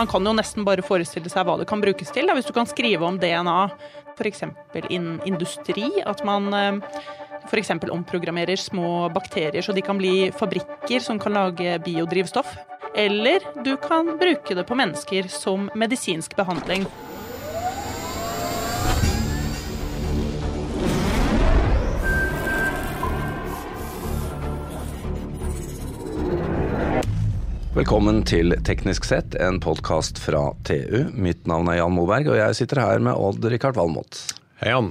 man kan jo nesten bare forestille seg hva det kan brukes til. Da. Hvis du kan skrive om DNA f.eks. innen industri, at man f.eks. omprogrammerer små bakterier så de kan bli fabrikker som kan lage biodrivstoff. Eller du kan bruke det på mennesker som medisinsk behandling. Velkommen til Teknisk sett, en podkast fra TU. Mitt navn er Jan Moberg, og jeg sitter her med Odd-Rikard Valmot. Hei, Jan.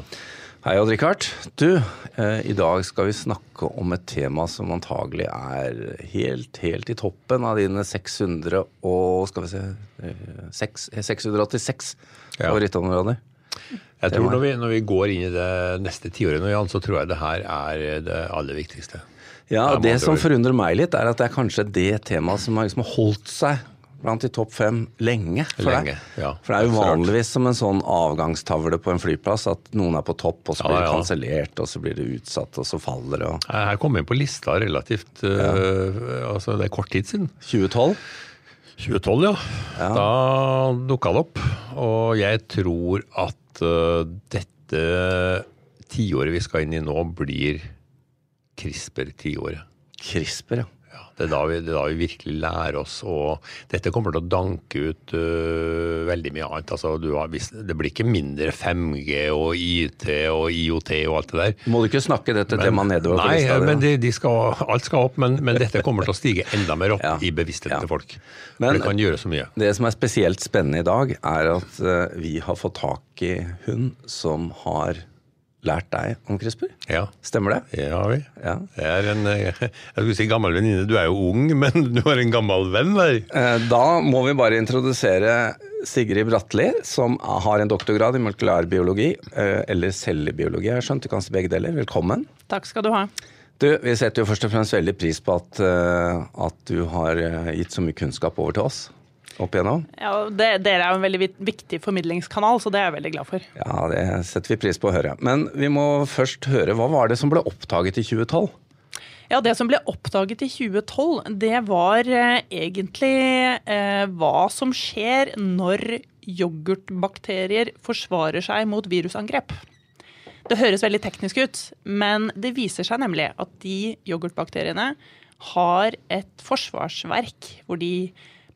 Hei, Odd-Rikard. Du, eh, i dag skal vi snakke om et tema som antagelig er helt, helt i toppen av dine 600 og skal vi se eh, 6, 686 Ja. favorittområder. Jeg tror når vi, når vi går inn i det neste tiåret, Jan, så tror jeg det her er det aller viktigste. Ja, Ja, og Det som forundrer meg litt, er at det er kanskje det temaet som har liksom holdt seg blant de topp fem lenge for Lenge, deg. ja. For det er jo vanligvis som en sånn avgangstavle på en flyplass at noen er på topp, og så Ja, blir det ja. kansellert, og så blir det utsatt, og så faller det. og Her kom vi på lista relativt uh, altså Det er kort tid siden. 2012? 2012, ja. Da dukka det opp. Og jeg tror at uh, dette tiåret vi skal inn i nå, blir CRISPR-tiåret. CRISPR, ja. Ja, det, er da vi, det er da vi virkelig lærer oss og Dette kommer til å danke ut uh, veldig mye annet. Altså, du har, det blir ikke mindre 5G og IT og IOT og alt det der. Må du ikke snakke dette temaet nedover Nei, men de, de skal, alt skal opp, men, men dette kommer til å stige enda mer opp Ja. i bevisstheten Ja. til folk. Men- det kan gjøre så mye. Det som er spesielt spennende i dag, er at uh, vi har fått tak i hun som har lært deg om CRISPR. Ja, Stemmer det? Ja, vi. Ja. Jeg er en jeg skulle si gammel venninne. Du er jo ung, men du har en gammel venn der. Eh, Da må vi bare introdusere Sigrid Bratli, som har en doktorgrad i molekylærbiologi, eh, eller cellebiologi, jeg har skjønt. Du kan si begge deler. Velkommen. Takk skal du ha. Du, Vi setter jo først og fremst veldig pris på at, eh, at du har gitt så mye kunnskap over til oss opp igjennom. Ja, det, dere er jo en veldig viktig formidlingskanal, så det er jeg veldig glad for. Ja, Det setter vi pris på å høre. Men vi må først høre, hva var det som ble oppdaget i 2012? Ja, Det som ble oppdaget i 2012, det var eh, egentlig eh, hva som skjer når yoghurtbakterier forsvarer seg mot virusangrep. Det høres veldig teknisk ut, men det viser seg nemlig at de yoghurtbakteriene har et forsvarsverk hvor de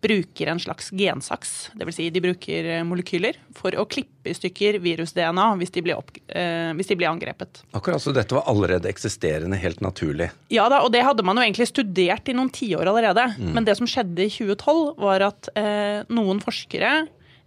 bruker en slags gensaks, dvs. Si de bruker eh, molekyler, for å klippe i stykker virus-DNA hvis, eh, hvis de blir angrepet. Akkurat, så Dette var allerede eksisterende, helt naturlig. Ja da, og det hadde man jo egentlig studert i noen tiår allerede. Men det som skjedde i 2012, var at eh, noen forskere,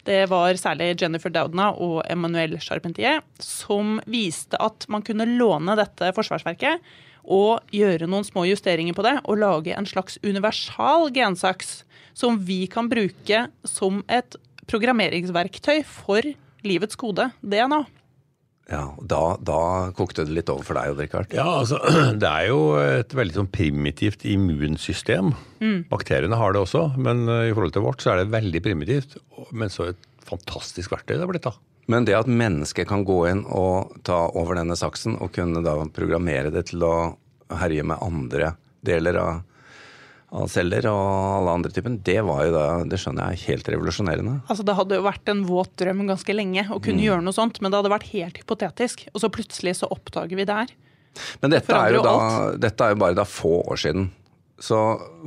det var særlig Jennifer Doudna og Emmanuel Charpentier, som viste at man kunne låne dette forsvarsverket og gjøre noen små justeringer på det, og lage en slags universal gensaks som vi kan bruke som et programmeringsverktøy for livets kode, DNA. Ja, da, da kokte det litt over for deg, Odd Rikard. Ja, altså, Det er jo et veldig sånn primitivt immunsystem. Bakteriene har det også, men eh, i forhold til vårt så er det veldig primitivt. Men så et fantastisk verktøy det er blitt. da. Men det at mennesket kan gå inn og ta over denne saksen og kunne da programmere det til å herje med andre deler av, av celler og alle andre typer, det var jo da, det skjønner jeg, helt revolusjonerende. Altså Det hadde jo vært en våt drøm ganske lenge å kunne gjøre noe sånt, men det hadde vært helt hypotetisk. Og så plutselig så oppdager vi det her. Men dette er, jo da, dette er jo bare da få år siden. Så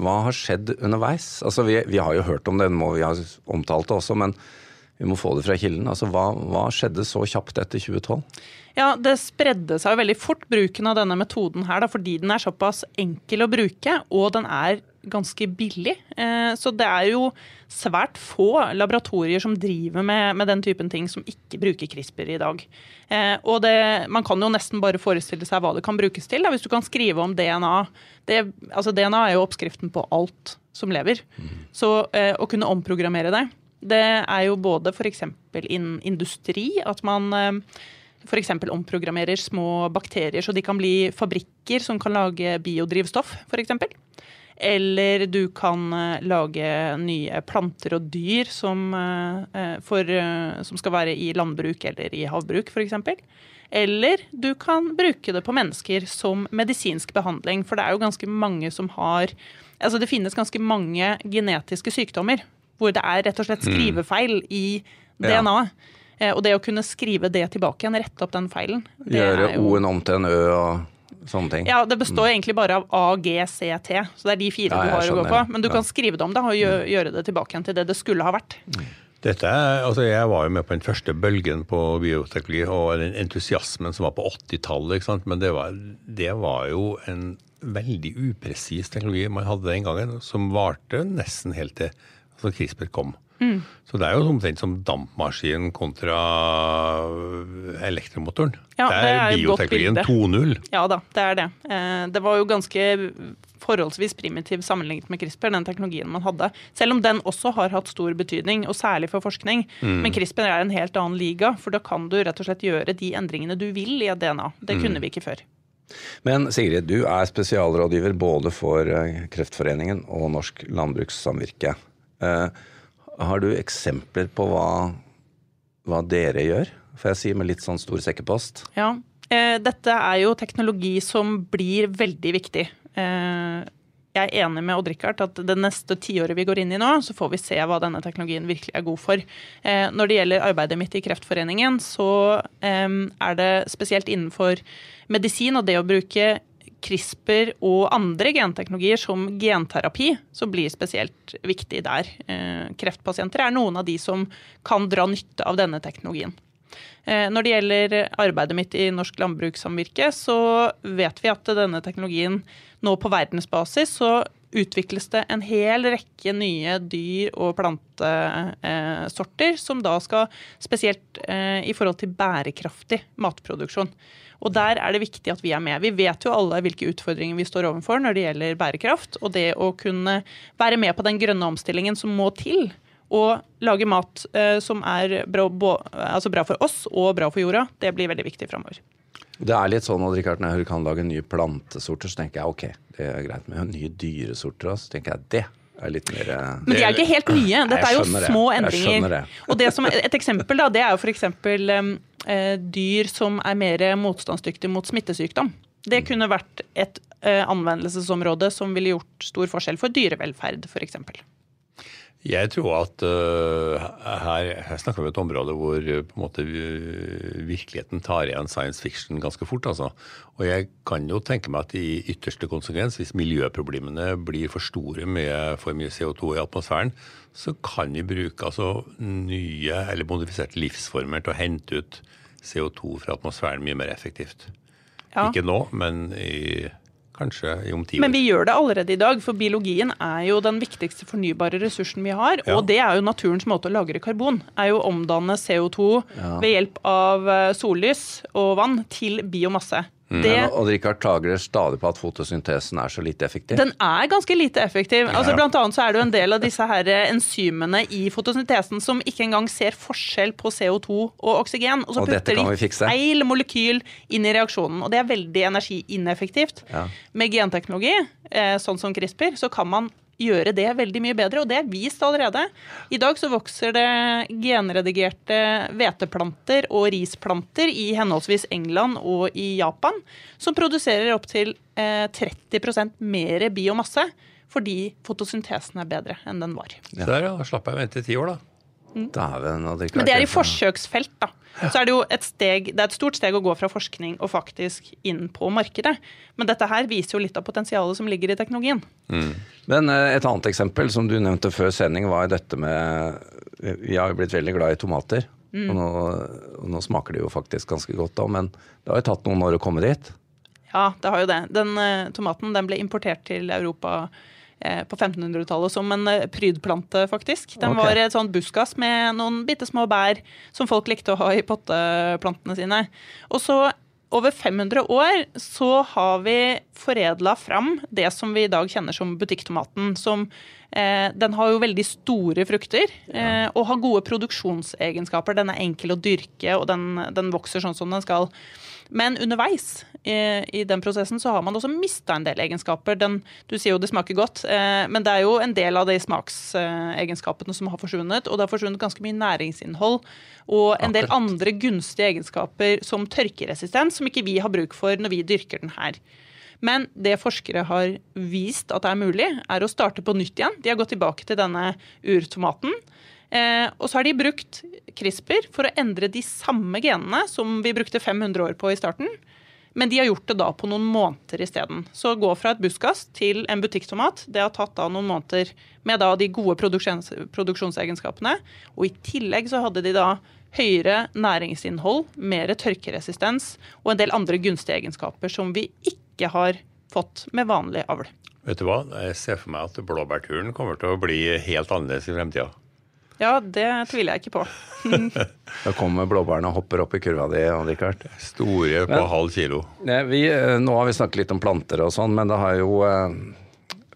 hva har skjedd underveis? Altså vi, vi har jo hørt om det, vi har omtalt det også, men vi må få det fra kilden. Altså hva, hva skjedde så kjapt etter 2012? Ja, Det spredde seg veldig fort, bruken av denne metoden her, da, fordi den er såpass enkel å bruke, og den er ganske billig. Eh, Så det er jo svært få laboratorier som driver med, med den typen ting som ikke bruker CRISPR i dag. Eh, Og det, man kan jo nesten bare forestille seg hva det kan brukes til. Da. Hvis du kan skrive om DNA. Det, altså DNA er jo oppskriften på alt som lever. Så eh, å kunne omprogrammere det, det er jo både f.eks. innen industri, at man eh, f.eks. omprogrammerer små bakterier så de kan bli fabrikker som kan lage biodrivstoff, f.eks. Eller du kan eh, lage nye planter og dyr som, eh, for, som skal være i landbruk eller i havbruk, f.eks. Eller du kan bruke det på mennesker som medisinsk behandling. For det er jo ganske mange som har Altså det finnes ganske mange genetiske sykdommer hvor det er rett og slett skrivefeil i DNA-et. Ja. Og det å kunne skrive det tilbake igjen, rette opp den feilen det Gjøre er O-en om til en Ø og sånne ting. Ja, det består egentlig bare av A, G, C, T. Så det er de fire Ja, du har å gå på. Men du Ja. kan skrive det om da, og gjøre, gjøre det tilbake igjen til det det skulle ha vært. Dette er, altså Jeg var jo med på den første bølgen på bioteknologi og den entusiasmen som var på 80-tallet. Men det var, det var jo en veldig upresis teknologi man hadde den gangen, som varte nesten helt til altså CRISPR kom. Mm. Så det er jo omtrent som dampmaskin kontra elektromotoren. Ja, det det er er bioteknologien 2.0. Ja da, det er det. Eh, Det var jo ganske forholdsvis primitiv sammenlignet med CRISPR, den teknologien man hadde. Selv om den også har hatt stor betydning, og særlig for forskning. Mm. Men CRISPR er en helt annen liga, for da kan du rett og slett gjøre de endringene du vil i et DNA. Det Mm. kunne vi ikke før. Men Sigrid, du er spesialrådgiver både for eh, Kreftforeningen og Norsk Landbrukssamvirke. Eh, Har du eksempler på hva, hva dere gjør? Får jeg si med litt sånn stor sekkepost? Ja. Eh, Dette er jo teknologi som blir veldig viktig. Eh, Jeg er enig med Odd-Rikard at det neste tiåret vi går inn i nå, så får vi se hva denne teknologien virkelig er god for. Når det gjelder arbeidet mitt i Kreftforeningen, så er det spesielt innenfor medisin og det å bruke CRISPR og andre genteknologier som genterapi, som blir spesielt viktig der. Eh, Kreftpasienter er noen av de som kan dra nytte av denne teknologien. Eh, Når det gjelder arbeidet mitt i Norsk Landbrukssamvirke, så vet vi at denne teknologien nå på verdensbasis så utvikles det en hel rekke nye dyr- og plantesorter som da skal spesielt eh, i forhold til bærekraftig matproduksjon. Og der er det viktig at vi er med. Vi vet jo alle hvilke utfordringer vi står overfor når det gjelder bærekraft. Og det å kunne være med på den grønne omstillingen som må til, og lage mat eh, som er bra, altså bra for oss og bra for jorda, det blir veldig viktig framover. Det er litt sånn at når jeg kan lage nye plantesorter, så tenker jeg ok, det er greit. Men nye dyresorter også, så tenker jeg det er litt mer eh, Men de er ikke helt nye. Dette er jo det. små endringer. det. Og det som, et eksempel da, det er jo f.eks. Eh, dyr som er mer motstandsdyktige mot smittesykdom. Det kunne vært et eh, anvendelsesområde som ville gjort stor forskjell for dyrevelferd, f.eks. Jeg tror at uh, her, her snakker vi om et område hvor uh, på en måte virkeligheten tar igjen science fiction ganske fort. Altså. Og jeg kan jo tenke meg at i ytterste konsekvens, hvis miljøproblemene blir for store med for mye CO2 i atmosfæren, så kan vi bruke altså, nye eller modifiserte livsformer til å hente ut CO2 fra atmosfæren mye mer effektivt. Ja. Ikke nå, men i, kanskje om ti år. Men vi gjør det allerede i dag, for biologien er jo den viktigste fornybare ressursen vi har. Ja. Og det er jo naturens måte å lagre karbon. Er jo å omdanne CO2 Ja. ved hjelp av eh, sollys og vann til biomasse. Mm. Det, Men og Richard klager stadig på at fotosyntesen er så lite effektiv. den er ganske lite effektiv. Altså, blant annet så er det jo en del av disse her eh, enzymene i fotosyntesen som ikke engang ser forskjell på CO2 og oksygen. Og så Og putter de feil molekyl inn i reaksjonen. Og det er veldig energiineffektivt. Ja. Med genteknologi, eh, sånn som CRISPR, så kan man gjøre det veldig mye bedre, og det er vist allerede. I dag så vokser det genredigerte hveteplanter og risplanter i henholdsvis England og i Japan, som produserer opptil eh, 30% mer biomasse, fordi fotosyntesen er bedre enn den var. Så der, ja, slapp jeg å vente i ti år, da. Dæven, Odd det Men det er i forsøksfelt, da. Så er det jo et steg, det er et stort steg å gå fra forskning og faktisk inn på markedet. Men dette her viser jo litt av potensialet som ligger i teknologien. Men eh, et annet eksempel som du nevnte før sending, var dette med Vi har jo blitt veldig glad i tomater. Og, nå, og nå smaker det jo faktisk ganske godt da, men det har jo tatt noen år å komme dit. Ja, det har jo det. Den eh, tomaten den ble importert til Europa eh, på 1500-tallet som en eh, prydplante, faktisk. Den okay. var et sånt buskas med noen bitte små bær som folk likte å ha i potteplantene sine. Og så over 500 år så har vi foredla fram det som vi i dag kjenner som butikktomaten. Som, eh, den har jo veldig store frukter eh, og har gode produksjonsegenskaper. Den er enkel å dyrke, og den, den vokser sånn som den skal. Men underveis i, i den prosessen så har man også mista en del egenskaper. Den, du sier jo det smaker godt, eh, men det er jo en del av de smaksegenskapene som har forsvunnet. Og det har forsvunnet ganske mye næringsinnhold og en del andre gunstige egenskaper som tørkeresistens, som ikke vi har bruk for når vi dyrker den her. Men det forskere har vist at det er mulig, er å starte på nytt igjen. De har gått tilbake til denne urtomaten. Eh, og så har de brukt CRISPR for å endre de samme genene som vi brukte 500 år på i starten. Men de har gjort det da på noen måneder isteden. Så gå fra et buskas til en butikktomat, det har tatt da noen måneder med da de gode produksjons produksjonsegenskapene. Og i tillegg så hadde de da høyere næringsinnhold, mer tørkeresistens og en del andre gunstige egenskaper som vi ikke har fått med vanlig avl. Vet du hva, jeg ser for meg at blåbærturen kommer til å bli helt annerledes i fremtida. Ja, det tviler jeg ikke på. da kommer blåbærene og hopper opp i kurva di, Richard. Store på men, halv kilo. Vi, eh, nå har vi snakket litt om planter og sånn, men det har jo eh,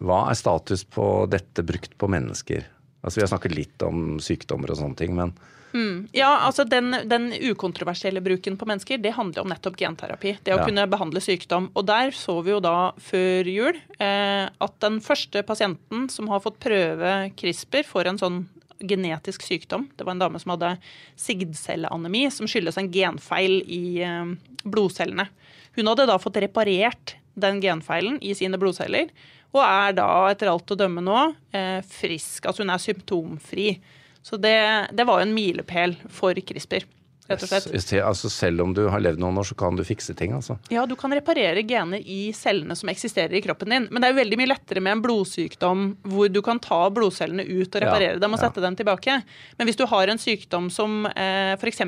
Hva er status på dette brukt på mennesker? Altså Vi har snakket litt om sykdommer og sånne ting, men Mm. Ja, altså den, den, ukontroversielle bruken på mennesker, det handler om nettopp genterapi. Det å ja. kunne behandle sykdom. Og der så vi jo da før jul eh, at den første pasienten som har fått prøve CRISPR for en sånn genetisk sykdom. Det var en dame som hadde sigdcelleanemi, som skyldes en genfeil i eh, blodcellene. Hun hadde da fått reparert den genfeilen i sine blodceller, og er da etter alt å dømme nå eh, frisk. Altså hun er symptomfri. Så det, det var jo en milepæl for CRISPR rett og slett. Altså selv om du har levd noen år, så kan du fikse ting, altså? Ja, du kan reparere gener i cellene som eksisterer i kroppen din. Men det er jo veldig mye lettere med en blodsykdom hvor du kan ta blodcellene ut og reparere ja, dem og sette ja. dem tilbake. Men hvis du har en sykdom som eh, f.eks.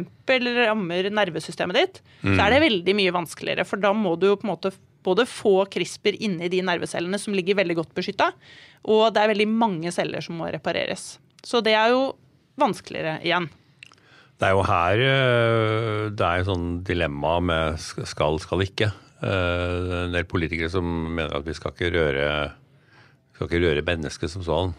rammer nervesystemet ditt, mm. så er det veldig mye vanskeligere. For da må du jo på en måte både få CRISPR inni de nervecellene som ligger veldig godt beskytta, og det er veldig mange celler som må repareres. Så det er jo vanskeligere igjen. Det er jo her eh, det er et sånn dilemma med skal, skal ikke. Eh, en del politikere som mener at vi skal ikke røre skal ikke røre mennesket som sånn.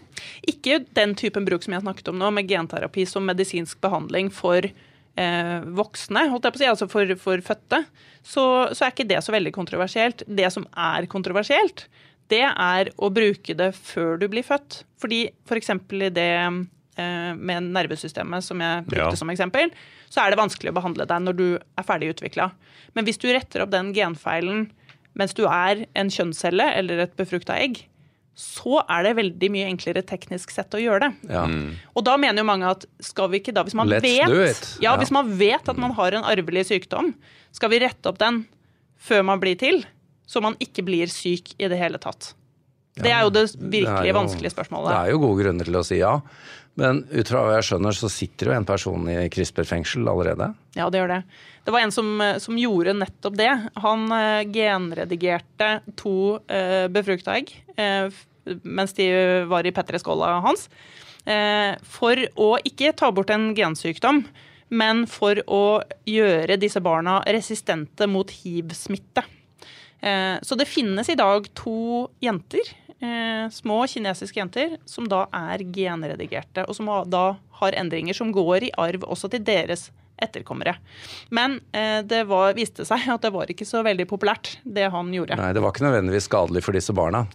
Ikke den typen bruk som jeg snakket om nå, med genterapi som medisinsk behandling for eh, voksne, holdt jeg på å si, altså for, for fødte. Så, så, er ikke det så veldig kontroversielt. Det som er kontroversielt, det er å bruke det før du blir født. Fordi f.eks. For i det med nervesystemet, som jeg brukte ja. som eksempel, så er det vanskelig å behandle deg når du er ferdig utvikla. Men hvis du retter opp den genfeilen mens du er en kjønnscelle eller et befrukta egg, så er det veldig mye enklere teknisk sett å gjøre det. Ja. Mm. Og da mener jo mange at skal vi ikke da, hvis man, vet, ja, ja. hvis man vet at man har en arvelig sykdom, skal vi rette opp den før man blir til, så man ikke blir syk i det hele tatt. Det er jo det virkelig jo, vanskelige spørsmålet. Det er jo gode grunner til å si ja. Men ut fra hva jeg skjønner, så sitter jo en person i CRISPR-fengsel allerede? Ja, det gjør det. Det var en som, som gjorde nettopp det. Han uh, genredigerte to uh, befrukta egg uh, mens de var i Petter-skåla hans. Uh, for å ikke ta bort en gensykdom, men for å gjøre disse barna resistente mot hiv-smitte. Så det finnes i dag to jenter eh, små kinesiske jenter som da er genredigerte, og som da har endringer som går i arv også til deres etterkommere. Men eh, det var, viste seg at det var ikke så veldig populært, det han gjorde. Nei, Det var ikke nødvendigvis skadelig for disse barna?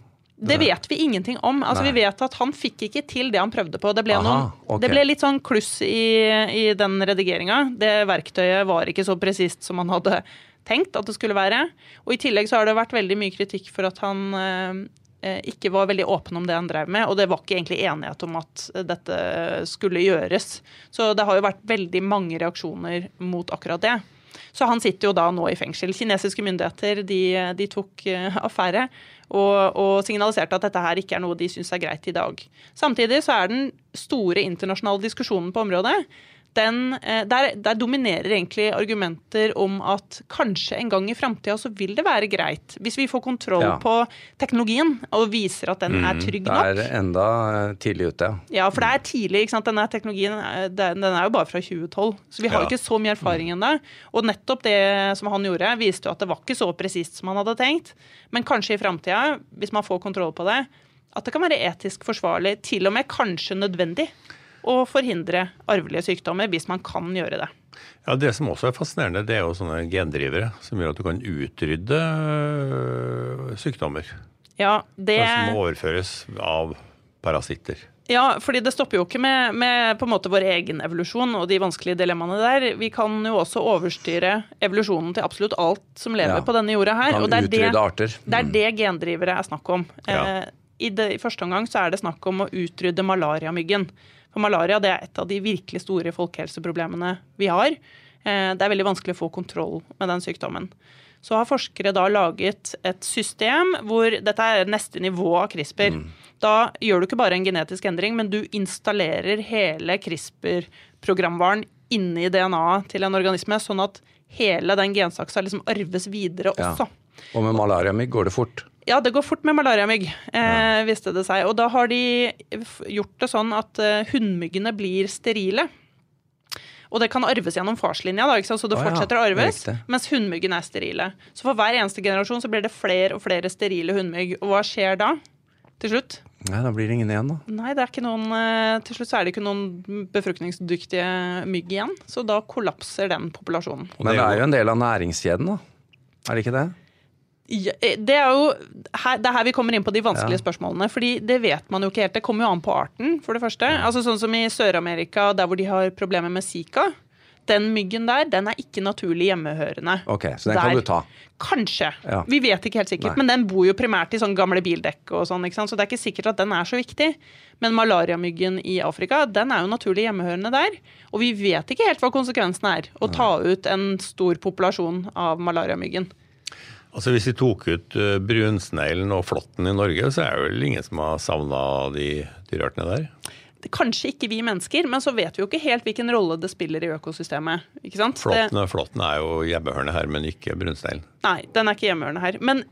Det vet vi ingenting om. Altså, vi vet at Han fikk ikke til det han prøvde på. Det ble, Aha, noen, okay. det ble litt sånn kluss i, i den redigeringa. Det verktøyet var ikke så presist som han hadde tenkt at det skulle være. Og I tillegg så har det vært veldig mye kritikk for at han eh, ikke var veldig åpen om det han drev med, og det var ikke egentlig enighet om at dette skulle gjøres. Så det har jo vært veldig mange reaksjoner mot akkurat det. Så han sitter jo da nå i fengsel. Kinesiske myndigheter de, de tok eh, affære og, og, signaliserte at dette her ikke er noe de syns er greit i dag. Samtidig så er den store internasjonale diskusjonen på området den, eh, der, der, dominerer egentlig argumenter om at kanskje en gang i framtida så vil det være greit, hvis vi får kontroll ja. på teknologien og viser at den mm, er trygg nok. Det er enda eh, tidlig ute, ja. Ja, for det er tidlig. ikke sant? Denne teknologien eh, den er jo bare fra 2012, så vi har jo ikke så mye erfaring mm. ennå. Og nettopp det som han gjorde, viste jo at det var ikke så presist som han hadde tenkt. Men kanskje i framtida, hvis man får kontroll på det, at det kan være etisk forsvarlig, til og med kanskje nødvendig og forhindre arvelige sykdommer hvis man kan gjøre det. Ja, Det som også er fascinerende, det er jo sånne gendrivere som gjør at du kan utrydde øh, sykdommer. Ja, det... Som overføres av parasitter. Ja, fordi det stopper jo ikke med, med, på en måte vår egen evolusjon og de vanskelige dilemmaene der. Vi kan jo også overstyre evolusjonen til absolutt alt som lever Ja. på denne jorda her. Kan og det er det, arter. det er det gendrivere er snakk om. Ja. Eh, i, det, I første omgang så er det snakk om å utrydde malariamyggen. For malaria det er et av de virkelig store folkehelseproblemene vi har. Eh, det er veldig vanskelig å få kontroll med den sykdommen. Så har forskere da laget et system hvor dette er neste nivå av CRISPR. Da gjør du ikke bare en genetisk endring, men du installerer hele CRISPR-programvaren inni DNA-et til en organisme, sånn at hele den gensaksa liksom arves videre Ja. også. Og med malariamygg går det fort. Ja, det går fort med malariamygg, eh, viste det seg. Og da har de gjort det sånn at eh, hunnmyggene blir sterile. Og det kan arves gjennom farslinja, da, så det ja, fortsetter å arves. Mens hunnmyggen er sterile. Så for hver eneste generasjon så blir det flere og flere sterile hunnmygg. Og hva skjer da? Til slutt? Nei, da blir det ingen igjen, da. Nei, det er ikke noen, eh, til slutt så er det ikke noen befruktningsdyktige mygg igjen. Så da kollapser den populasjonen. Men det er jo en del av næringskjeden, da. Er det ikke det? Ja, eh, det er jo her, det er her vi kommer inn på de vanskelige spørsmålene. fordi det vet man jo ikke helt. Det kommer jo an på arten, for det første. Altså Sånn som i Sør-Amerika, der hvor de har problemer med zika. Den myggen der, den er ikke naturlig hjemmehørende. Ok, så den kan du ta. Kanskje. Ja. Vi vet ikke helt sikkert. Nei. Men den bor jo primært i sånne gamle bildekk og sånn, så det er ikke sikkert at den er så viktig. Men malariamyggen i Afrika, den er jo naturlig hjemmehørende der. Og vi vet ikke helt hva konsekvensen er å ta ut en stor populasjon av malariamyggen. Altså Hvis vi tok ut eh, brunsneglen og flåtten i Norge, så er det vel ingen som har savna de dyreartene der? Kanskje ikke vi mennesker, men så vet vi jo ikke helt hvilken rolle det spiller i økosystemet. ikke sant? Flåtten, flåtten er jo hjemmehørende her, men ikke brunsneglen. nei, den er ikke hjemmehørende her. Men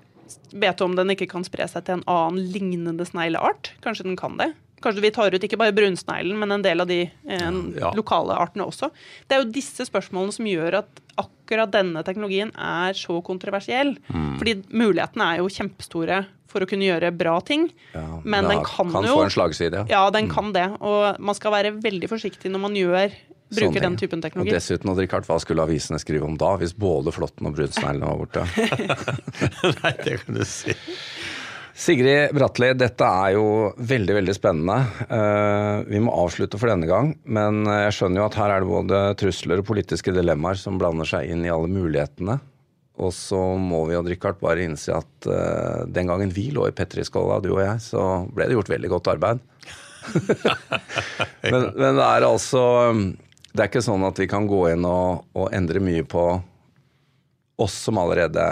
vet du om den ikke kan spre seg til en annen lignende snegleart? Kanskje den kan det? Kanskje vi tar ut ikke bare brunsneglen, men en del av de eh, Ja. lokale artene også. Det er jo disse spørsmålene som gjør at akkurat denne teknologien er så kontroversiell. Mm. Fordi mulighetene er jo kjempestore for å kunne gjøre bra ting. Ja, men den kan, kan jo få en slagside, ja. Ja, den kan det. Og man skal være veldig forsiktig når man gjør, bruker den typen teknologi. Og dessuten, Richard, hva skulle avisene skrive om da, hvis både flåtten og brunsneglene var borte? Nei, det kan du si. Sigrid Bratli, dette er jo veldig veldig spennende. Eh, vi må avslutte for denne gang, men jeg skjønner jo at her er det både trusler og politiske dilemmaer som blander seg inn i alle mulighetene. Og så må vi og Richard bare innse at eh, den gangen vi lå i Petriskåla, du og jeg, så ble det gjort veldig godt arbeid. men, men det er altså Det er ikke sånn at vi kan gå inn og, og endre mye på oss som allerede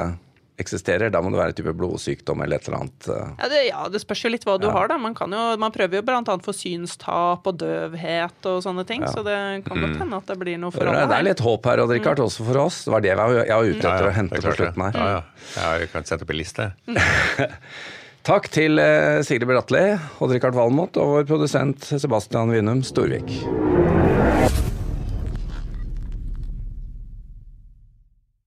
eksisterer. Da må det være en type blodsykdom eller et eller annet. eh. Ja det, ja, det spørs jo litt hva du har, da. Man, kan jo, man prøver jo bl.a. for synstap og døvhet og sånne ting, så det kan godt hende at det blir noe for alle er, det er litt håp her, Odd Rikard, også for oss. Det var det jeg var, jeg var ute etter å hente på slutten her. Ja, ja. Ja, jeg kan sette opp en liste. Takk til eh, Sigrid Bratli, Odd Rikard Valmot og vår produsent Sebastian Winum Storvik.